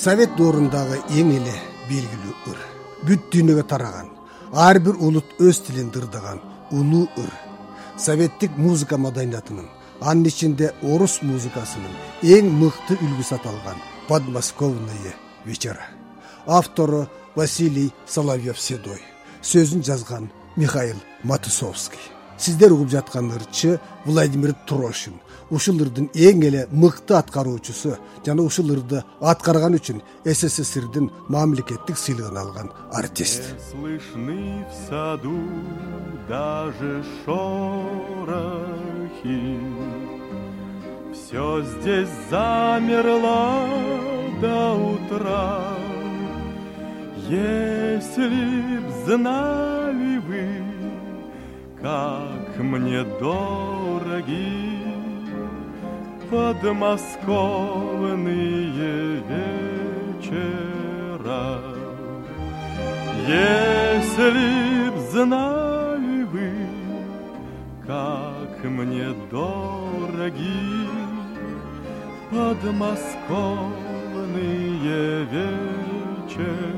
совет доорундагы эң эле белгилүү ыр. Бүт дүйнөгө тараган ар бир улут өз тилин дырдаган улуу ыр. Советтик музыка маданиятынын анын ичинде орус музыкасынын эң мыкты үлгүсү аталган подмосковные вечера. Автору василий соловьев седой. Сөзүн жазган михаил матусовский сиздер угуп жаткан ырчы владимир трошин ушул ырдын эң эле мыкты аткаруучусу жана ушул ырды аткарган үчүн сссрдин мамлекеттик сыйлыгын алган артист слышны в саду даже шорохи все здесь замерло до утра если б вы как мне дороги подмосковные вечера. Если б знали вы как мне дороги подмосковные вечера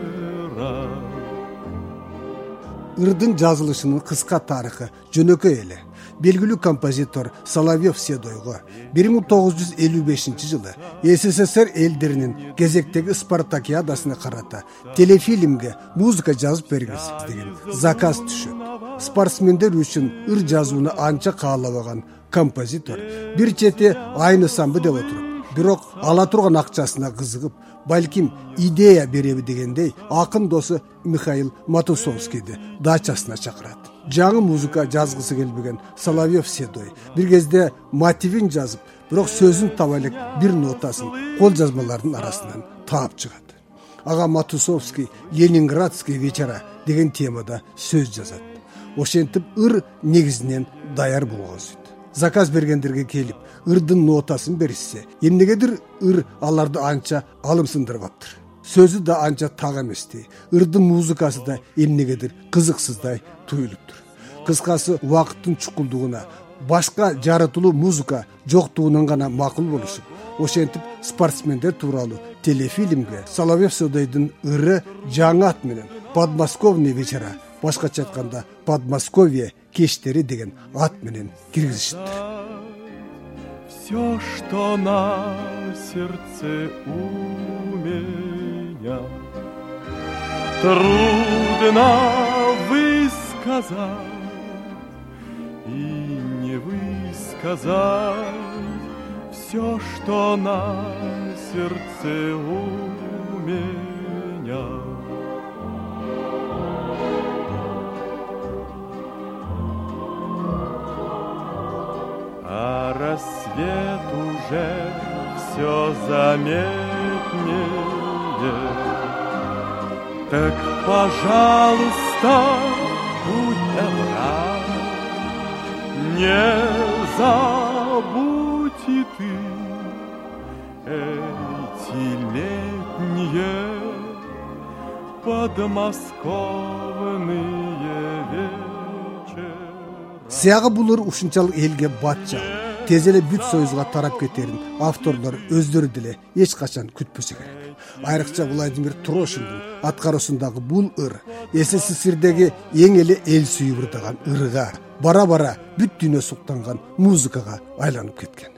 ырдын жазылышынын кыска тарыхы жөнөкөй эле. Белгилүү композитор соловьев седойго бир миң тогуз жүз элүү бешинчи жылы ссср элдеринин кезектеги спартакиадасына карата телефильмге музыка жазып бериңиз деген заказ түшөт. Спортсмендер үчүн ыр жазууну анча каалабаган композитор бир чети айнысамбы деп отуруп бирок ала турган акчасына кызыгып балким идея береби дегендей акын досу михаил матусовскийди дачасына чакырат. Жаңы музыка жазгысы келбеген соловьев седой бир кезде мотивин жазып бирок сөзүн таба элек бир нотасын кол жазмалардын арасынан таап чыгат. Ага матусовский ленинградский вечера деген темада сөз жазат. Ошентип ыр негизинен даяр болгонсуйт заказ бергендерге келип ырдын нотасын беришсе эмнегедир ыр аларды анча алымсындырбаптыр. Сөзү да анча так эместей ырдын музыкасы да эмнегедир кызыксыздай туюлуптур. Кыскасы убакыттын чукулдугуна башка жаратылуу музыка жоктугунан гана макул болушуп ошентип спортсмендер тууралуу телефильмге соловьев седойдун ыры жаңы ат менен подмосковный вечера башкача айтканда подмосковье кештери деген ат менен киргизишиптир все что на сердце у меня. Трудно высказать и не высказать все что на сердце у меня а рассвет уже все заметнее. Так пожалуйста будь добра не забудь и ты эти летние подмосковные вечера. Сыягы бул ыр ушунчалык элге бат тез эле бүт союзга тарап кетерин авторлор өздөрү деле эч качан күтпөсө керек. Айрыкча владимир трошиндин аткаруусундагы бул ыр сссрдеги эң эле эл сүйүп ырдаган ырга бара бара бүт дүйнө суктанган музыкага айланып кеткен.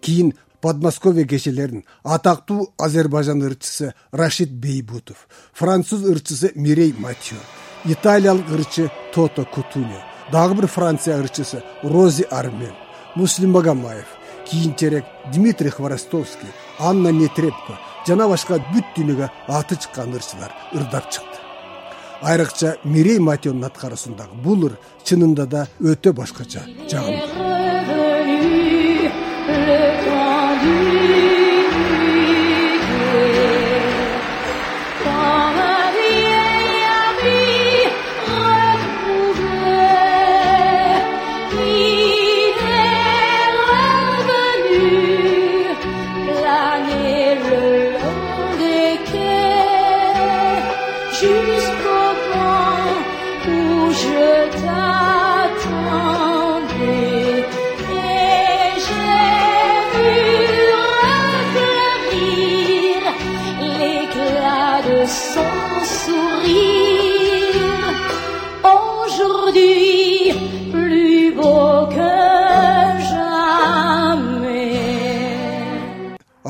Кийин подмосковье кечелерин атактуу азербайжан ырчысы рашид бейбутов француз ырчысы мирей матио италиялык ырчы тото кутуне дагы бир франция ырчысы рози армен муслим магомаев кийинчерээк дмитрий хворостовский анна нетребко жана башка бүт дүйнөгө аты чыккан ырчылар ырдап чыкты. Айрыкча мирей матионун аткаруусундагы бул ыр чынында да өтө башкача жагымдуу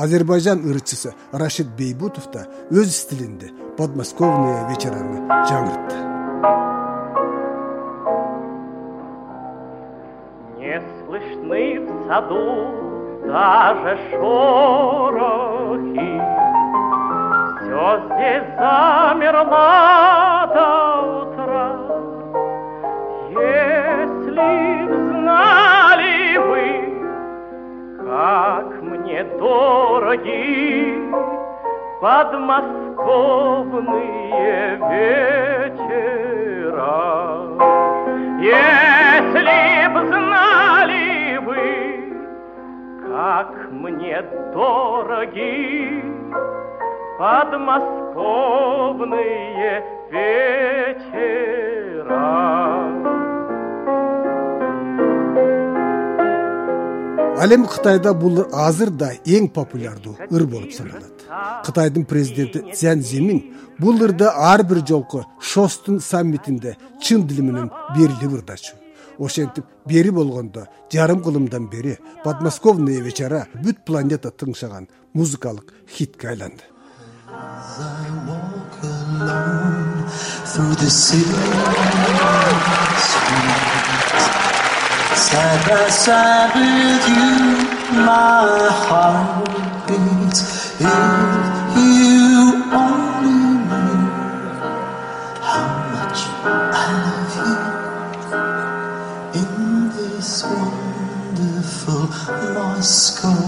азербайжан ырчысы рашид бейбутов да өз стилинде подмосковные вечераны жаңыртты. Не слышны в саду даже шорохи. Все здесь замерла дороги подмосковные вечера. Если б знали вы как мне дороги подмосковные вечера ал эми кытайда бул азыр да эң популярдуу ыр болуп саналат. Кытайдын президенти цзян зимин бул ырды ар бир жолку шостун саммитинде чын дили менен берилип ырдачу. Ошентип бери болгондо жарым кылымдан бери подмосковные вечера бүт планета тыңшаган музыкалык хитке айланды. Side by side with you, my heart beats. If you only knew how much I love you in this wonderful Moscow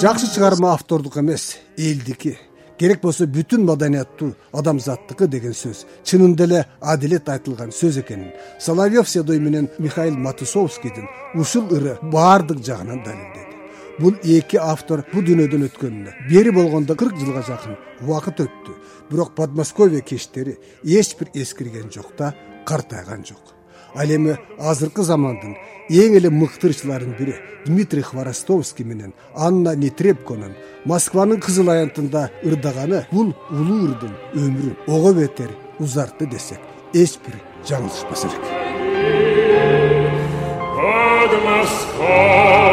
жакшы чыгарма автордуку эмес элдики. Керек болсо бүтүн маданияттуу адамзаттыкы деген сөз. Чынында эле адилет айтылган сөз экенин соловьев седой менен михаил матусовскийдин ушул ыры баардык жагынан далилдеди бул эки автор бул дүйнөдөн өткөнүнө. Бери болгондо кырк жылга жакын убакыт өттү. Бирок подмосковье кечтери эч бир эскирген жок да картайган жок ал эми азыркы замандын эң эле мыкты ырчыларынын бири дмитрий хворостовский менен анна нетребконун москванын кызыл аянтында ырдаганы бул улуу ырдын өмүрүн ого бетер узартты десек эч бир жаңылышпас элек. Под москва